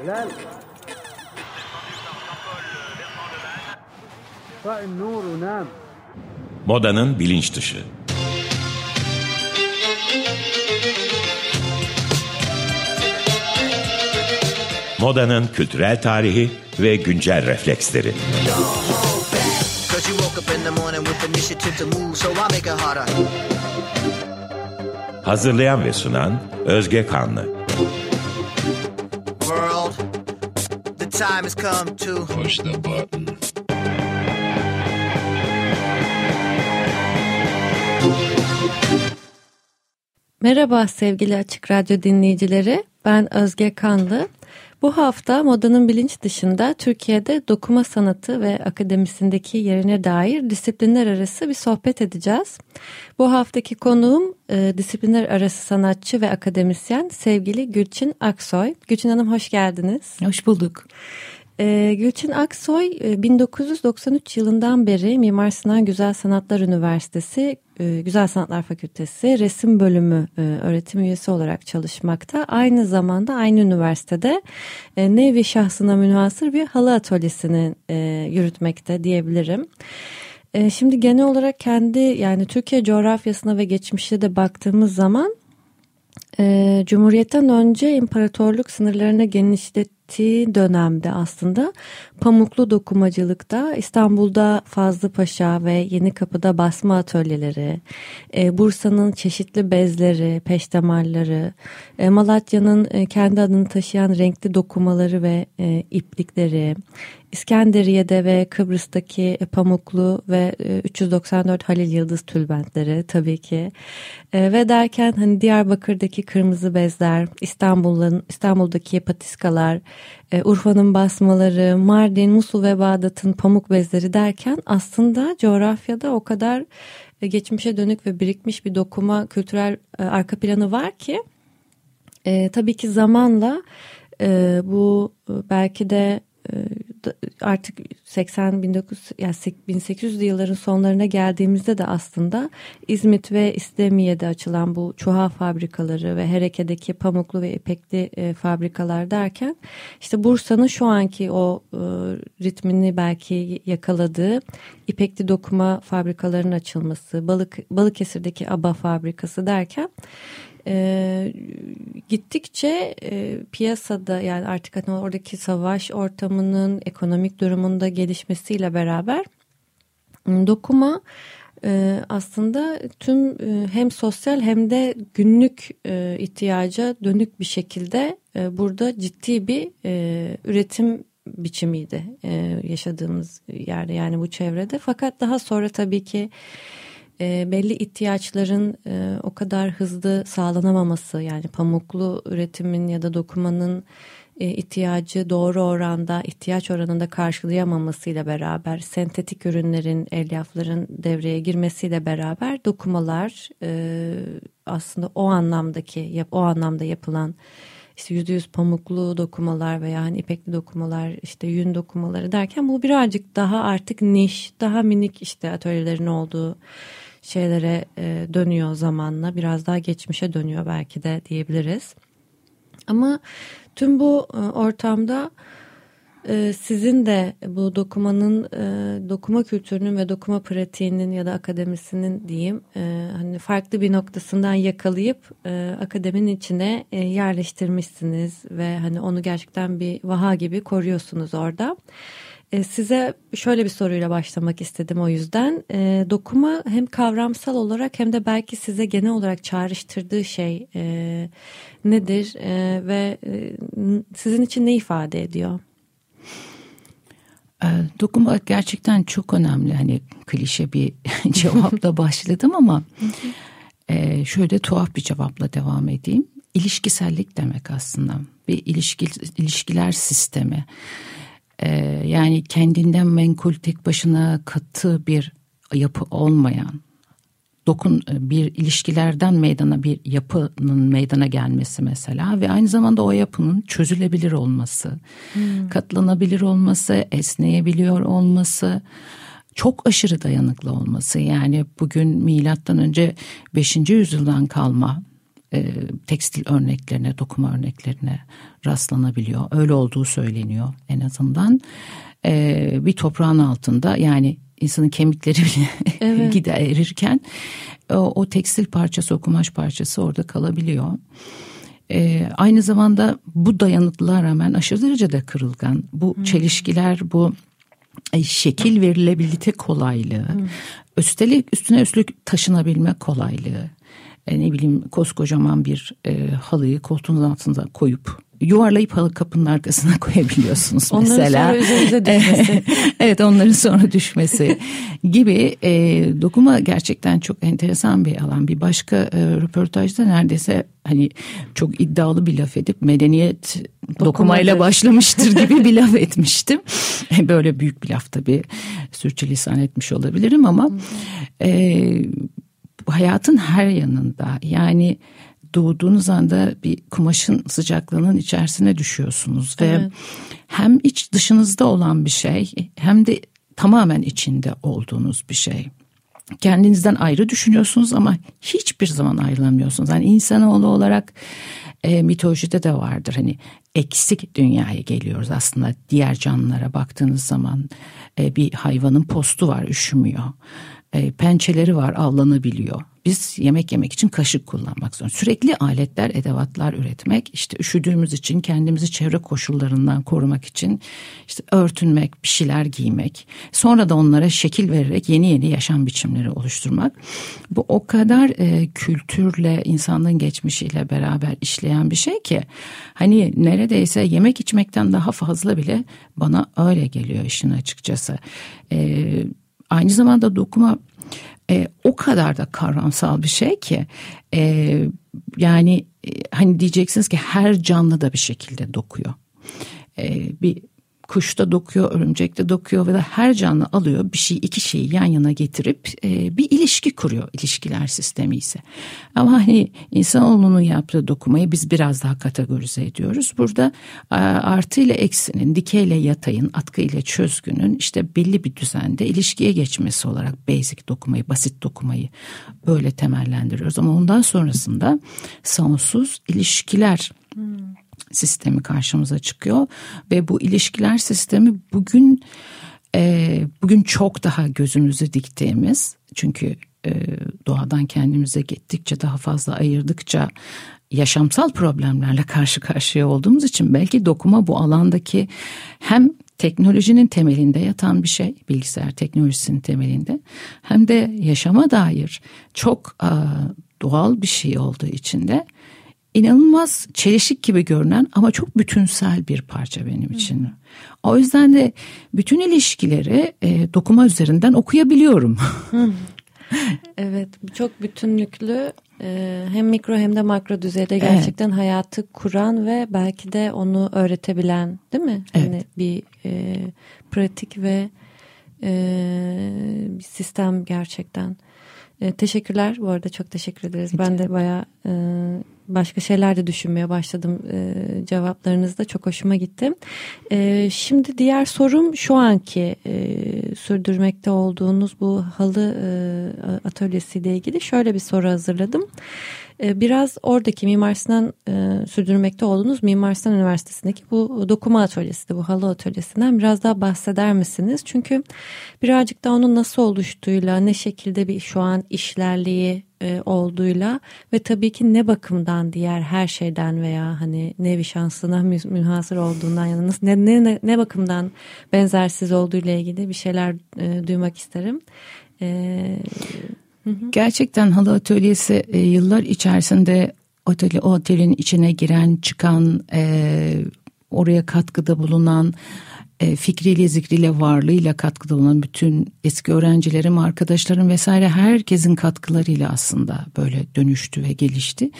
بلال طفئ النور ونام Modanın bilinç dışı. Modanın kültürel tarihi ve güncel refleksleri. Cause you woke up in the morning with initiative to move, so I make it harder. Hazırlayan ve sunan Özge Kanlı. Time has come to Push the button. Merhaba sevgili Açık Radyo dinleyicileri. Ben Özge Kanlı. Bu hafta modanın bilinç dışında Türkiye'de dokuma sanatı ve akademisindeki yerine dair disiplinler arası bir sohbet edeceğiz. Bu haftaki konuğum e, disiplinler arası sanatçı ve akademisyen sevgili Gülçin Aksoy. Gülçin Hanım hoş geldiniz. Hoş bulduk. E, Gülçin Aksoy e, 1993 yılından beri Mimar Sinan Güzel Sanatlar Üniversitesi e, Güzel Sanatlar Fakültesi resim bölümü e, öğretim üyesi olarak çalışmakta. Aynı zamanda aynı üniversitede e, nevi şahsına münhasır bir halı atölyesini e, yürütmekte diyebilirim. E, şimdi genel olarak kendi yani Türkiye coğrafyasına ve geçmişe de baktığımız zaman e, Cumhuriyet'ten önce imparatorluk sınırlarına genişlettiği dönemde aslında pamuklu dokumacılıkta İstanbul'da Fazlı Paşa ve Yeni Kapı'da basma atölyeleri, e, Bursa'nın çeşitli bezleri, peştemalları, e, Malatya'nın e, kendi adını taşıyan renkli dokumaları ve e, iplikleri, İskenderiye'de ve Kıbrıs'taki pamuklu ve e, 394 Halil Yıldız tülbentleri tabii ki. E, ve derken hani Diyarbakır'daki kırmızı bezler, İstanbul'un İstanbul'daki patiskalar, e, Urfa'nın basmaları, Mardin, Musul ve Bağdat'ın pamuk bezleri derken aslında coğrafyada o kadar e, geçmişe dönük ve birikmiş bir dokuma kültürel e, arka planı var ki e, tabii ki zamanla e, bu e, belki de e, artık 80 19 yani 1800'lü yılların sonlarına geldiğimizde de aslında İzmit ve İstemiye'de açılan bu çuha fabrikaları ve Hereke'deki pamuklu ve ipekli e, fabrikalar derken işte Bursa'nın şu anki o e, ritmini belki yakaladığı ipekli dokuma fabrikalarının açılması, Balık Balıkesir'deki ABA fabrikası derken e, gittikçe e, piyasada yani artık hani oradaki savaş ortamının ekonomik durumunda gelişmesiyle beraber m, dokuma e, aslında tüm e, hem sosyal hem de günlük e, ihtiyaca dönük bir şekilde e, burada ciddi bir e, üretim biçimiydi e, yaşadığımız yerde yani bu çevrede. Fakat daha sonra tabii ki e, belli ihtiyaçların e, o kadar hızlı sağlanamaması yani pamuklu üretimin ya da dokumanın e, ihtiyacı doğru oranda ihtiyaç oranında karşılayamamasıyla beraber sentetik ürünlerin elyafların devreye girmesiyle beraber dokumalar e, aslında o anlamdaki yap, o anlamda yapılan işte yüzde yüz pamuklu dokumalar veya hani ipekli dokumalar işte yün dokumaları derken bu birazcık daha artık niş daha minik işte atölyelerin olduğu şeylere e, dönüyor zamanla biraz daha geçmişe dönüyor belki de diyebiliriz. Ama tüm bu e, ortamda e, sizin de bu dokumanın e, dokuma kültürünün ve dokuma pratiğinin ya da akademisinin diyeyim e, hani farklı bir noktasından yakalayıp akademinin içine yerleştirmişsiniz ve hani onu gerçekten bir vaha gibi koruyorsunuz orada. E, size şöyle bir soruyla başlamak istedim o yüzden. E, dokuma hem kavramsal olarak hem de belki size genel olarak çağrıştırdığı şey e, nedir e, ve e, sizin için ne ifade ediyor? Ee, Dokuma gerçekten çok önemli. Hani klişe bir cevapla başladım ama e, şöyle tuhaf bir cevapla devam edeyim. İlişkisellik demek aslında. Bir ilişki, ilişkiler sistemi. Ee, yani kendinden menkul tek başına katı bir yapı olmayan dokun bir ilişkilerden meydana bir yapının meydana gelmesi mesela ve aynı zamanda o yapının çözülebilir olması, katlanabilir olması, esneyebiliyor olması, çok aşırı dayanıklı olması. Yani bugün milattan önce 5. yüzyıldan kalma e, tekstil örneklerine, dokuma örneklerine rastlanabiliyor. Öyle olduğu söyleniyor en azından. E, bir toprağın altında yani insanın kemikleri bile evet. gider erirken o, o tekstil parçası, o kumaş parçası orada kalabiliyor. E, aynı zamanda bu dayanıklılığa rağmen aşırı derecede kırılgan. Bu hmm. çelişkiler, bu şekil verilebilite kolaylığı, hmm. üstelik üstüne üstlük taşınabilme kolaylığı. E, ne bileyim koskocaman bir e, halıyı koltuğunuz altında koyup yuvarlayıp halı kapının arkasına koyabiliyorsunuz onların mesela. Onların sonra üzerinize düşmesi. evet onların sonra düşmesi gibi e, dokuma gerçekten çok enteresan bir alan. Bir başka e, röportajda neredeyse hani çok iddialı bir laf edip medeniyet Dokumadır. dokumayla başlamıştır gibi bir laf etmiştim. Böyle büyük bir laf tabii sürçülisan etmiş olabilirim ama e, hayatın her yanında yani doğduğunuz anda bir kumaşın sıcaklığının içerisine düşüyorsunuz ve evet. hem iç dışınızda olan bir şey hem de tamamen içinde olduğunuz bir şey. Kendinizden ayrı düşünüyorsunuz ama hiçbir zaman ayrılamıyorsunuz. Yani insanoğlu olarak e, mitolojide de vardır. Hani eksik dünyaya geliyoruz aslında diğer canlılara baktığınız zaman e, bir hayvanın postu var üşümüyor. E, pençeleri var avlanabiliyor biz yemek yemek için kaşık kullanmak zorunda. Sürekli aletler, edevatlar üretmek, işte üşüdüğümüz için kendimizi çevre koşullarından korumak için işte örtünmek, bir şeyler giymek, sonra da onlara şekil vererek yeni yeni yaşam biçimleri oluşturmak. Bu o kadar e, kültürle, insanlığın geçmişiyle beraber işleyen bir şey ki hani neredeyse yemek içmekten daha fazla bile bana öyle geliyor işin açıkçası. E, aynı zamanda dokuma e, o kadar da kavramsal bir şey ki e, yani e, hani diyeceksiniz ki her canlı da bir şekilde dokuyor. E, bir kuşta dokuyor, örümcekte dokuyor ve de her canlı alıyor bir şey iki şeyi yan yana getirip e, bir ilişki kuruyor ilişkiler sistemi ise. Ama hani insanoğlunun yaptığı dokumayı biz biraz daha kategorize ediyoruz. Burada e, artı ile eksinin, dikey ile yatayın, atkı ile çözgünün işte belli bir düzende ilişkiye geçmesi olarak basic dokumayı, basit dokumayı böyle temellendiriyoruz. Ama ondan sonrasında sonsuz ilişkiler hmm sistemi karşımıza çıkıyor. Ve bu ilişkiler sistemi bugün e, bugün çok daha gözümüzü diktiğimiz çünkü e, doğadan kendimize gittikçe daha fazla ayırdıkça yaşamsal problemlerle karşı karşıya olduğumuz için belki dokuma bu alandaki hem teknolojinin temelinde yatan bir şey bilgisayar teknolojisinin temelinde hem de yaşama dair çok e, doğal bir şey olduğu için de inanılmaz çelişik gibi görünen ama çok bütünsel bir parça benim için. Hı. O yüzden de bütün ilişkileri e, dokuma üzerinden okuyabiliyorum. evet çok bütünlüklü e, hem mikro hem de makro düzeyde gerçekten evet. hayatı kuran ve belki de onu öğretebilen değil mi? Evet. Hani bir e, pratik ve e, bir sistem gerçekten. E, teşekkürler bu arada çok teşekkür ederiz. Rica. Ben de bayağı e, başka şeyler de düşünmeye başladım e, cevaplarınızda çok hoşuma gitti. E, şimdi diğer sorum şu anki e, sürdürmekte olduğunuz bu halı e, atölyesiyle ilgili şöyle bir soru hazırladım. E, biraz oradaki Mimar Sinan e, sürdürmekte olduğunuz Mimar Sinan Üniversitesi'ndeki bu dokuma atölyesi, bu halı atölyesinden biraz daha bahseder misiniz? Çünkü birazcık da onun nasıl oluştuğuyla, ne şekilde bir şu an işlerliği e, olduğuyla ve tabii ki ne bakımdan diğer her şeyden veya hani nevi şansına münhasır olduğundan yani nasıl, ne, ne, ne bakımdan benzersiz olduğuyla ilgili bir şeyler e, duymak isterim. Gerçekten halı atölyesi e, yıllar içerisinde oteli, o otelin içine giren çıkan e, oraya katkıda bulunan fikriyle zikriyle varlığıyla katkıda olan bütün eski öğrencilerim, arkadaşlarım vesaire herkesin katkılarıyla aslında böyle dönüştü ve gelişti.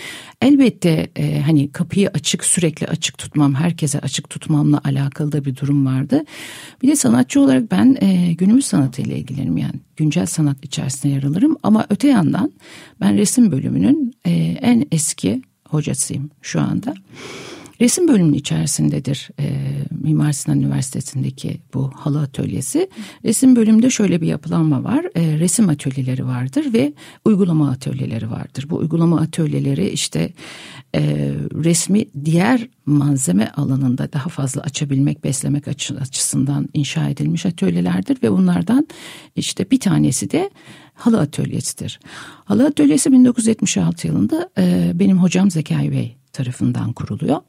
Elbette e, hani kapıyı açık sürekli açık tutmam, herkese açık tutmamla alakalı da bir durum vardı. Bir de sanatçı olarak ben e, günümüz sanatıyla ilgilenirim yani güncel sanat içerisinde yer alırım. Ama öte yandan ben resim bölümünün e, en eski hocasıyım şu anda. Resim bölümünün içerisindedir e, Mimar Sinan Üniversitesi'ndeki bu halı atölyesi. Resim bölümünde şöyle bir yapılanma var. E, resim atölyeleri vardır ve uygulama atölyeleri vardır. Bu uygulama atölyeleri işte e, resmi diğer malzeme alanında daha fazla açabilmek, beslemek açısından inşa edilmiş atölyelerdir ve bunlardan işte bir tanesi de halı atölyesidir. Halı atölyesi 1976 yılında e, benim hocam Zekai Bey tarafından kuruluyor.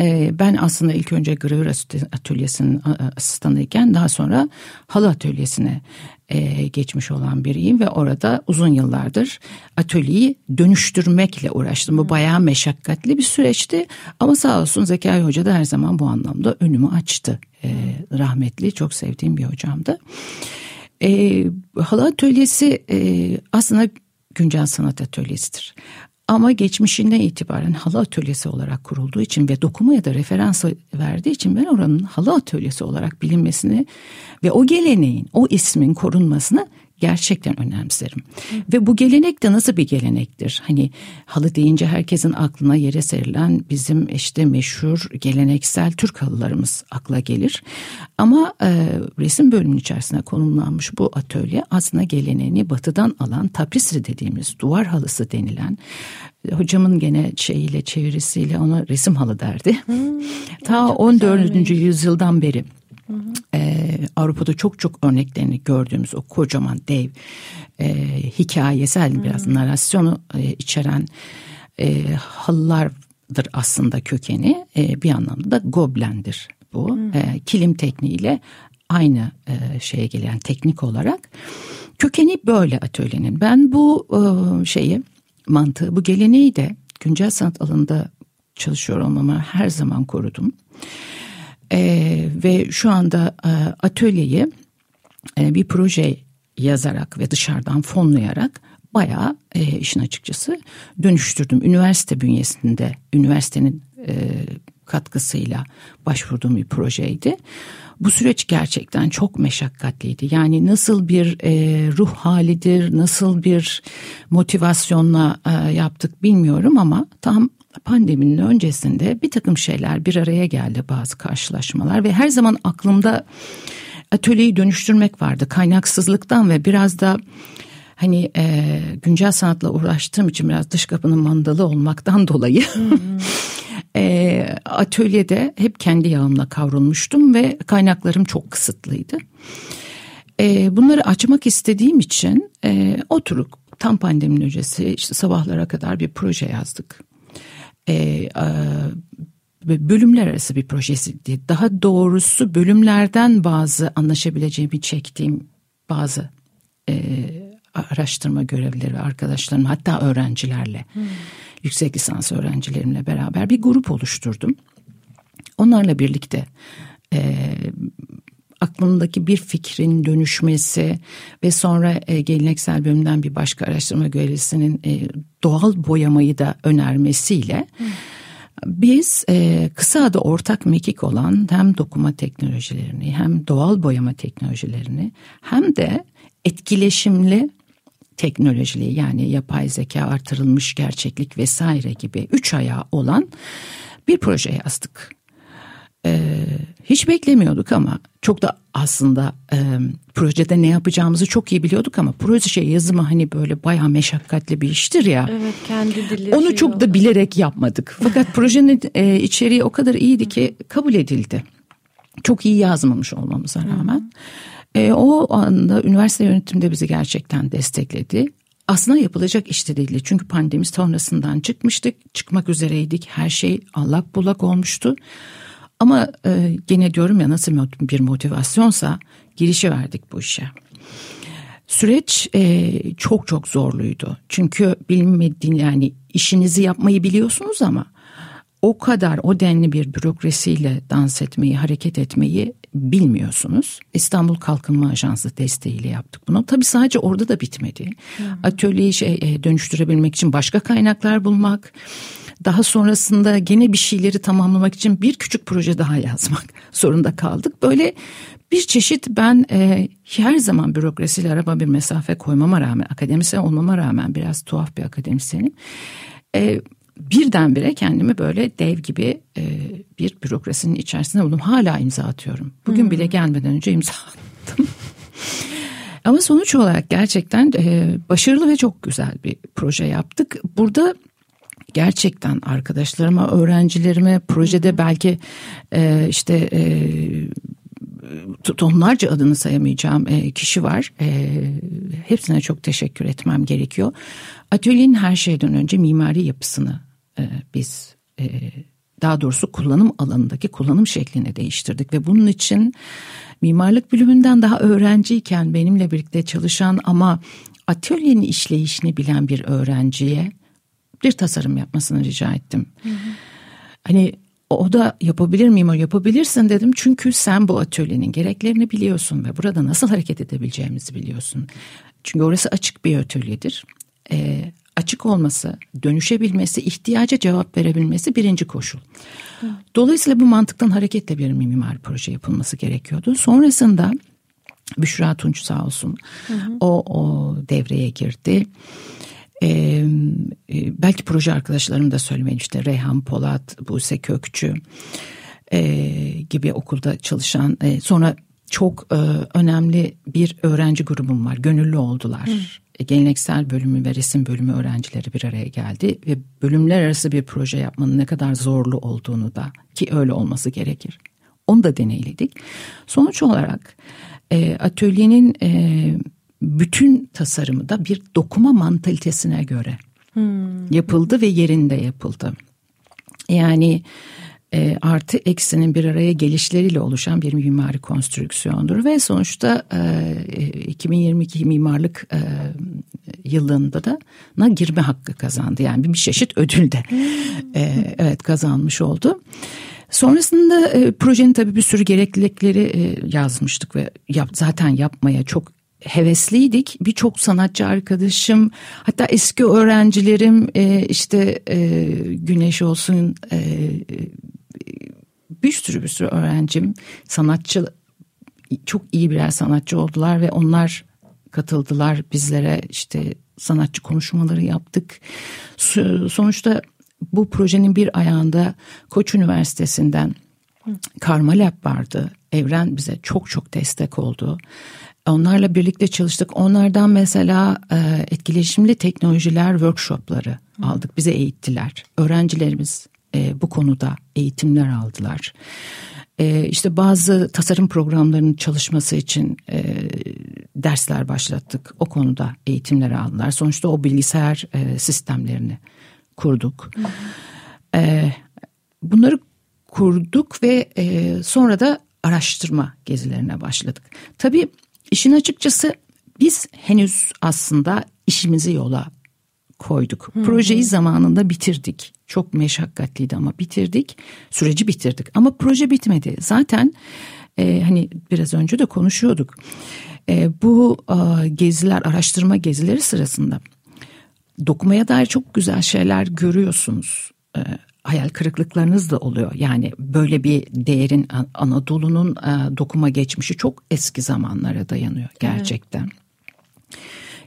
E, ben aslında ilk önce gravür atölyesinin asistanıyken daha sonra halı atölyesine e, geçmiş olan biriyim ve orada uzun yıllardır atölyeyi dönüştürmekle uğraştım. Bu bayağı meşakkatli bir süreçti ama sağ olsun Zekai Hoca da her zaman bu anlamda önümü açtı. E, rahmetli çok sevdiğim bir hocamdı. E, halı atölyesi e, aslında güncel sanat atölyesidir. Ama geçmişinden itibaren halı atölyesi olarak kurulduğu için ve dokumaya da referans verdiği için ben oranın halı atölyesi olarak bilinmesini ve o geleneğin, o ismin korunmasını gerçekten önemserim. Hı. Ve bu gelenek de nasıl bir gelenektir? Hani halı deyince herkesin aklına yere serilen bizim işte meşhur geleneksel Türk halılarımız akla gelir. Ama e, resim bölümünün içerisine konumlanmış bu atölye aslında geleneğini batıdan alan taprisri dediğimiz duvar halısı denilen hocamın gene şeyiyle çevirisiyle ona resim halı derdi. Hmm, Ta 14. yüzyıldan beri ee, Avrupa'da çok çok örneklerini gördüğümüz o kocaman dev e, hikayesel hı biraz narasyonu e, içeren e, halılardır aslında kökeni. E, bir anlamda da goblendir bu. E, kilim tekniğiyle aynı e, şeye gelen teknik olarak. Kökeni böyle atölyenin. Ben bu e, şeyi mantığı, bu geleneği de güncel sanat alanında çalışıyor olmama her zaman korudum. E, ve şu anda e, atölyeyi e, bir proje yazarak ve dışarıdan fonlayarak bayağı e, işin açıkçası dönüştürdüm. Üniversite bünyesinde, üniversitenin e, katkısıyla başvurduğum bir projeydi. Bu süreç gerçekten çok meşakkatliydi. Yani nasıl bir e, ruh halidir, nasıl bir motivasyonla e, yaptık bilmiyorum ama tam pandeminin öncesinde bir takım şeyler bir araya geldi bazı karşılaşmalar ve her zaman aklımda atölyeyi dönüştürmek vardı kaynaksızlıktan ve biraz da hani e, güncel sanatla uğraştığım için biraz dış kapının mandalı olmaktan dolayı e, atölyede hep kendi yağımla kavrulmuştum ve kaynaklarım çok kısıtlıydı. E, bunları açmak istediğim için e, oturup tam pandeminin öncesi işte sabahlara kadar bir proje yazdık e, e, bölümler arası bir projesiydi. Daha doğrusu bölümlerden bazı anlaşabileceğimi çektiğim bazı e, araştırma görevlileri arkadaşlarım hatta öğrencilerle hmm. Yüksek lisans öğrencilerimle beraber bir grup oluşturdum. Onlarla birlikte e, aklımdaki bir fikrin dönüşmesi ve sonra e, geleneksel bölümden bir başka araştırma görevlisinin e, doğal boyamayı da önermesiyle hmm. biz e, kısa adı ortak mekik olan hem dokuma teknolojilerini hem doğal boyama teknolojilerini hem de etkileşimli teknolojili yani yapay zeka artırılmış gerçeklik vesaire gibi üç ayağı olan bir proje yazdık. Ee, hiç beklemiyorduk ama çok da aslında e, projede ne yapacağımızı çok iyi biliyorduk ama proje şey yazımı hani böyle bayağı meşakkatli bir iştir ya. Evet kendi dili. Onu şey çok oldu. da bilerek yapmadık. Fakat projenin e, içeriği o kadar iyiydi ki kabul edildi. Çok iyi yazmamış olmamıza rağmen. E, o anda üniversite yönetimde bizi gerçekten destekledi. Aslında yapılacak iş de değildi. Çünkü pandemi sonrasından çıkmıştık. Çıkmak üzereydik. Her şey allak bullak olmuştu. Ama e, gene diyorum ya nasıl bir motivasyonsa girişi verdik bu işe. Süreç e, çok çok zorluydu. Çünkü bilmediğin yani işinizi yapmayı biliyorsunuz ama o kadar o denli bir bürokrasiyle dans etmeyi, hareket etmeyi bilmiyorsunuz. İstanbul Kalkınma Ajansı desteğiyle yaptık bunu. Tabii sadece orada da bitmedi. Hmm. Atölyeyi şey, e, dönüştürebilmek için başka kaynaklar bulmak, daha sonrasında gene bir şeyleri tamamlamak için bir küçük proje daha yazmak zorunda kaldık. Böyle bir çeşit ben e, her zaman bürokrasiyle araba bir mesafe koymama rağmen akademisyen olmama rağmen biraz tuhaf bir akademisyenim. E, birdenbire kendimi böyle dev gibi e, bir bürokrasinin içerisinde buldum. Hala imza atıyorum. Bugün hmm. bile gelmeden önce imza attım. Ama sonuç olarak gerçekten e, başarılı ve çok güzel bir proje yaptık. Burada gerçekten arkadaşlarıma, öğrencilerime projede belki e, işte e, tonlarca adını sayamayacağım e, kişi var. E, hepsine çok teşekkür etmem gerekiyor. Atölyenin her şeyden önce mimari yapısını e, biz e, daha doğrusu kullanım alanındaki kullanım şeklini değiştirdik ve bunun için mimarlık bölümünden daha öğrenciyken benimle birlikte çalışan ama atölyenin işleyişini bilen bir öğrenciye bir tasarım yapmasını rica ettim. Hı hı. Hani o da yapabilir miyim yapabilirsin dedim çünkü sen bu atölyenin gereklerini biliyorsun ve burada nasıl hareket edebileceğimizi biliyorsun. Çünkü orası açık bir atölyedir. Ee, açık olması, dönüşebilmesi, ihtiyaca cevap verebilmesi birinci koşul. Dolayısıyla bu mantıktan hareketle bir mimar proje yapılması gerekiyordu. Sonrasında Büşra Tunç sağ olsun hı hı. o, o devreye girdi. Ee, belki proje arkadaşlarım da söylemeyin işte Reyhan Polat, Buse Kökçü e, gibi okulda çalışan e, sonra çok e, önemli bir öğrenci grubum var. Gönüllü oldular. Hı. E, geleneksel bölümü ve resim bölümü öğrencileri bir araya geldi ve bölümler arası bir proje yapmanın ne kadar zorlu olduğunu da ki öyle olması gerekir. Onu da deneyledik. Sonuç olarak e, atölyenin e, bütün tasarımı da bir dokuma mantalitesine göre hmm. yapıldı ve yerinde yapıldı. Yani e, artı eksinin bir araya gelişleriyle oluşan bir mimari konstrüksiyondur ve sonuçta e, 2022 mimarlık e, yılında da na girme hakkı kazandı. Yani bir çeşit ödül de e, evet kazanmış oldu. Sonrasında e, projenin tabii bir sürü gereklilikleri e, yazmıştık ve yap, zaten yapmaya çok hevesliydik. Birçok sanatçı arkadaşım hatta eski öğrencilerim e, işte e, Güneş olsun e, bir sürü bir sürü öğrencim sanatçı çok iyi birer sanatçı oldular ve onlar katıldılar bizlere işte sanatçı konuşmaları yaptık. Sonuçta bu projenin bir ayağında Koç Üniversitesi'nden Karma Lab vardı. Evren bize çok çok destek oldu. Onlarla birlikte çalıştık. Onlardan mesela e, etkileşimli teknolojiler workshopları aldık. Bize eğittiler. Öğrencilerimiz e, bu konuda eğitimler aldılar. E, işte bazı tasarım programlarının çalışması için e, dersler başlattık. O konuda eğitimler aldılar. Sonuçta o bilgisayar e, sistemlerini kurduk. E, bunları kurduk ve e, sonra da araştırma gezilerine başladık. Tabii işin açıkçası biz henüz aslında işimizi yola koyduk. Hı hı. Projeyi zamanında bitirdik. Çok meşakkatliydi ama bitirdik. Süreci bitirdik ama proje bitmedi. Zaten e, hani biraz önce de konuşuyorduk. E, bu e, geziler, araştırma gezileri sırasında dokumaya dair çok güzel şeyler görüyorsunuz. E, hayal kırıklıklarınız da oluyor. Yani böyle bir değerin Anadolu'nun e, dokuma geçmişi çok eski zamanlara dayanıyor gerçekten. Evet.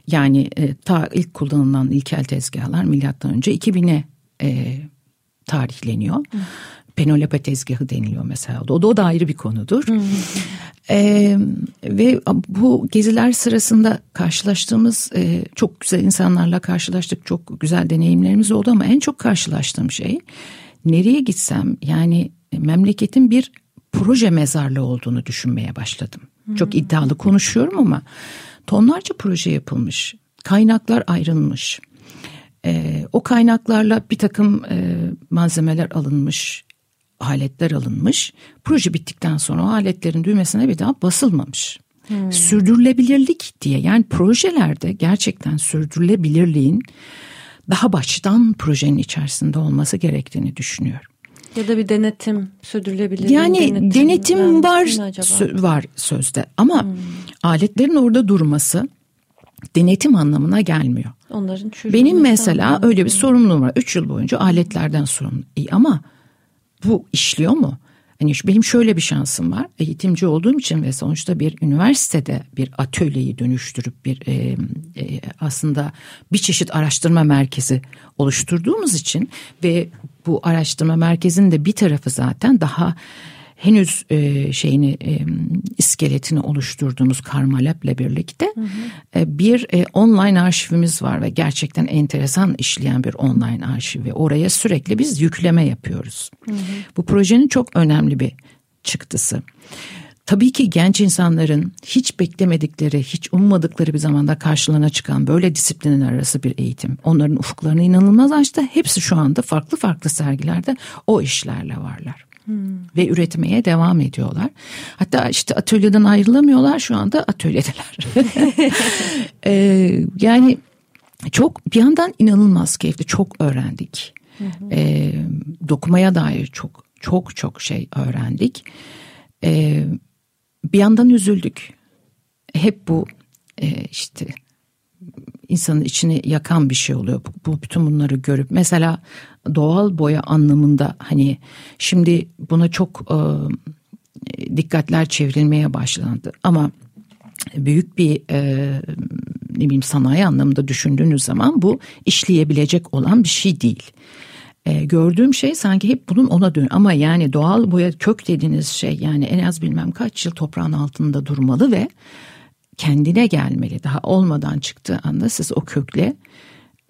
Yani e, ta ilk kullanılan ilkel tezgahlar milattan önce 2000'e e, tarihleniyor. Hı. Penelope tezgahı deniliyor mesela. O da, o da ayrı bir konudur. Hı. E, ve bu geziler sırasında karşılaştığımız e, çok güzel insanlarla karşılaştık. Çok güzel deneyimlerimiz oldu ama en çok karşılaştığım şey nereye gitsem yani memleketin bir proje mezarlığı olduğunu düşünmeye başladım. Hı. Çok iddialı konuşuyorum ama tonlarca proje yapılmış, kaynaklar ayrılmış. E, o kaynaklarla bir takım e, malzemeler alınmış, aletler alınmış. Proje bittikten sonra o aletlerin düğmesine bir daha basılmamış. Hmm. Sürdürülebilirlik diye yani projelerde gerçekten sürdürülebilirliğin daha baştan projenin içerisinde olması gerektiğini düşünüyorum. Ya da bir denetim sürdürülebilir. Yani denetim, denetim var sö- var sözde ama hmm. aletlerin orada durması denetim anlamına gelmiyor. Onların Benim mesela öyle bir sorumluluğum var. Üç yıl boyunca aletlerden sorumlu. Ama bu işliyor mu? Hani benim şöyle bir şansım var. Eğitimci olduğum için ve sonuçta bir üniversitede bir atölyeyi dönüştürüp bir e, e, aslında bir çeşit araştırma merkezi oluşturduğumuz için ve bu araştırma merkezinin de bir tarafı zaten daha henüz e, şeyini e, iskeletini oluşturduğumuz Karmalab'le birlikte hı hı. E, bir e, online arşivimiz var ve gerçekten enteresan işleyen bir online arşivi. Oraya sürekli biz yükleme yapıyoruz. Hı hı. Bu projenin çok önemli bir çıktısı. Tabii ki genç insanların hiç beklemedikleri, hiç ummadıkları bir zamanda karşılarına çıkan böyle disiplinin arası bir eğitim. Onların ufuklarını inanılmaz açtı. Hepsi şu anda farklı farklı sergilerde o işlerle varlar. Hmm. Ve üretmeye devam ediyorlar. Hatta işte atölyeden ayrılamıyorlar şu anda atölyedeler. ee, yani çok bir yandan inanılmaz keyifli. Çok öğrendik. Hı Ee, dokumaya dair çok çok çok şey öğrendik. Ee, bir yandan üzüldük. Hep bu e, işte insanın içini yakan bir şey oluyor. Bu, bu bütün bunları görüp mesela doğal boya anlamında hani şimdi buna çok e, dikkatler çevrilmeye başlandı ama büyük bir e, ne bileyim sanayi anlamında düşündüğünüz zaman bu işleyebilecek olan bir şey değil. E, gördüğüm şey sanki hep bunun ona dön ama yani doğal boya kök dediğiniz şey yani en az bilmem kaç yıl toprağın altında durmalı ve kendine gelmeli. Daha olmadan çıktığı anda siz o kökle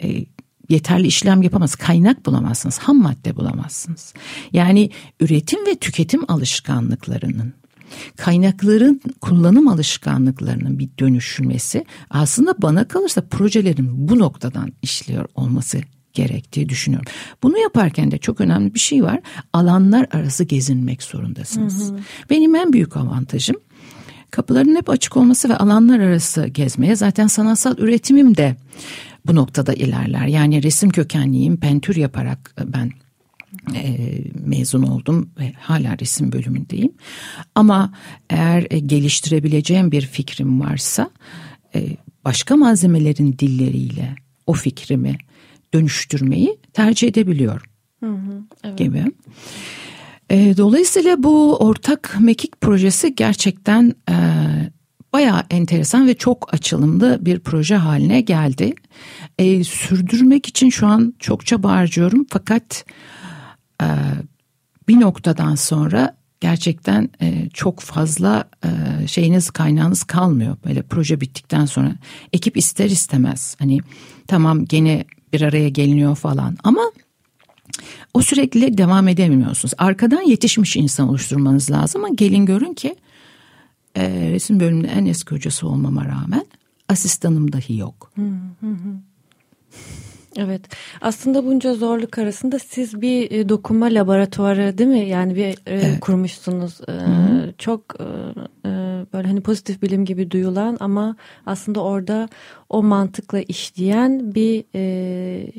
e, yeterli işlem yapamaz. Kaynak bulamazsınız, ham madde bulamazsınız. Yani üretim ve tüketim alışkanlıklarının kaynakların kullanım alışkanlıklarının bir dönüşülmesi aslında bana kalırsa projelerin bu noktadan işliyor olması gerektiği düşünüyorum. Bunu yaparken de çok önemli bir şey var. Alanlar arası gezinmek zorundasınız. Hı hı. Benim en büyük avantajım kapıların hep açık olması ve alanlar arası gezmeye zaten sanatsal üretimim de bu noktada ilerler. Yani resim kökenliyim, pentür yaparak ben e, mezun oldum ve hala resim bölümündeyim. Ama eğer e, geliştirebileceğim bir fikrim varsa e, başka malzemelerin dilleriyle o fikrimi dönüştürmeyi tercih edebiliyorum. Hı hı, evet. Gibi. E, dolayısıyla bu ortak mekik projesi gerçekten e, bayağı enteresan ve çok açılımlı bir proje haline geldi. E, sürdürmek için şu an çok çaba harcıyorum fakat e, bir noktadan sonra gerçekten e, çok fazla e, şeyiniz kaynağınız kalmıyor. Böyle proje bittikten sonra ekip ister istemez hani tamam gene bir araya geliniyor falan ama o sürekli devam edemiyorsunuz. Arkadan yetişmiş insan oluşturmanız lazım ama gelin görün ki e, resim bölümünde en eski hocası olmama rağmen asistanım dahi yok. Hı hı hı. Evet. Aslında bunca zorluk arasında siz bir e, dokunma laboratuvarı değil mi? Yani bir e, evet. kurmuşsunuz. Çok e, böyle hani pozitif bilim gibi duyulan ama aslında orada o mantıkla işleyen bir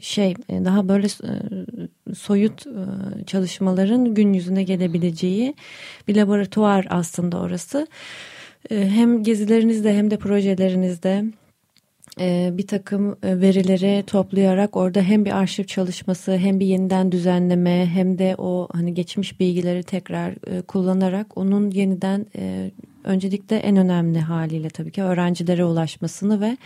şey daha böyle soyut çalışmaların gün yüzüne gelebileceği bir laboratuvar aslında orası. Hem gezilerinizde hem de projelerinizde bir takım e, verileri toplayarak orada hem bir arşiv çalışması hem bir yeniden düzenleme hem de o hani geçmiş bilgileri tekrar e, kullanarak onun yeniden öncelikle en önemli haliyle tabii ki öğrencilere ulaşmasını ve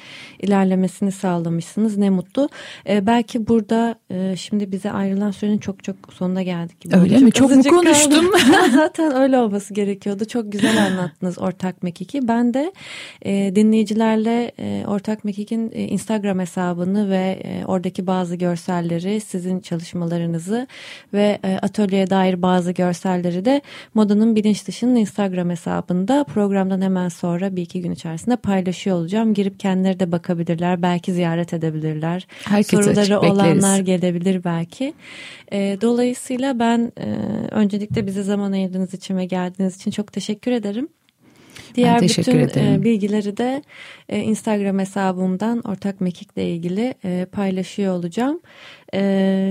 ilerlemesini sağlamışsınız. Ne mutlu. Ee, belki burada e, şimdi bize ayrılan sürenin çok çok sonuna geldik. Gibi. Öyle çok mi? Çok mu konuştum? Zaten öyle olması gerekiyordu. Çok güzel anlattınız Ortak Mekik'i. Ben de e, dinleyicilerle e, Ortak Mekik'in e, Instagram hesabını ve e, oradaki bazı görselleri, sizin çalışmalarınızı ve e, atölyeye dair bazı görselleri de Modanın Bilinç Dışı'nın Instagram hesabında programdan hemen sonra bir iki gün içerisinde paylaşıyor olacağım. Girip kendileri de bakabilirler. Belki ziyaret edebilirler. Herkese Soruları açık, olanlar gelebilir belki. E, dolayısıyla ben e, öncelikle bize zaman ayırdığınız için ve geldiğiniz için çok teşekkür ederim. Diğer bütün e, ederim. bilgileri de e, Instagram hesabımdan Ortak Mekik'le ilgili e, paylaşıyor olacağım.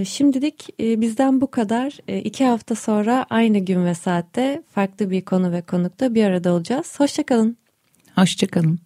Şimdilik bizden bu kadar. İki hafta sonra aynı gün ve saatte farklı bir konu ve konukta bir arada olacağız. Hoşçakalın. Hoşçakalın.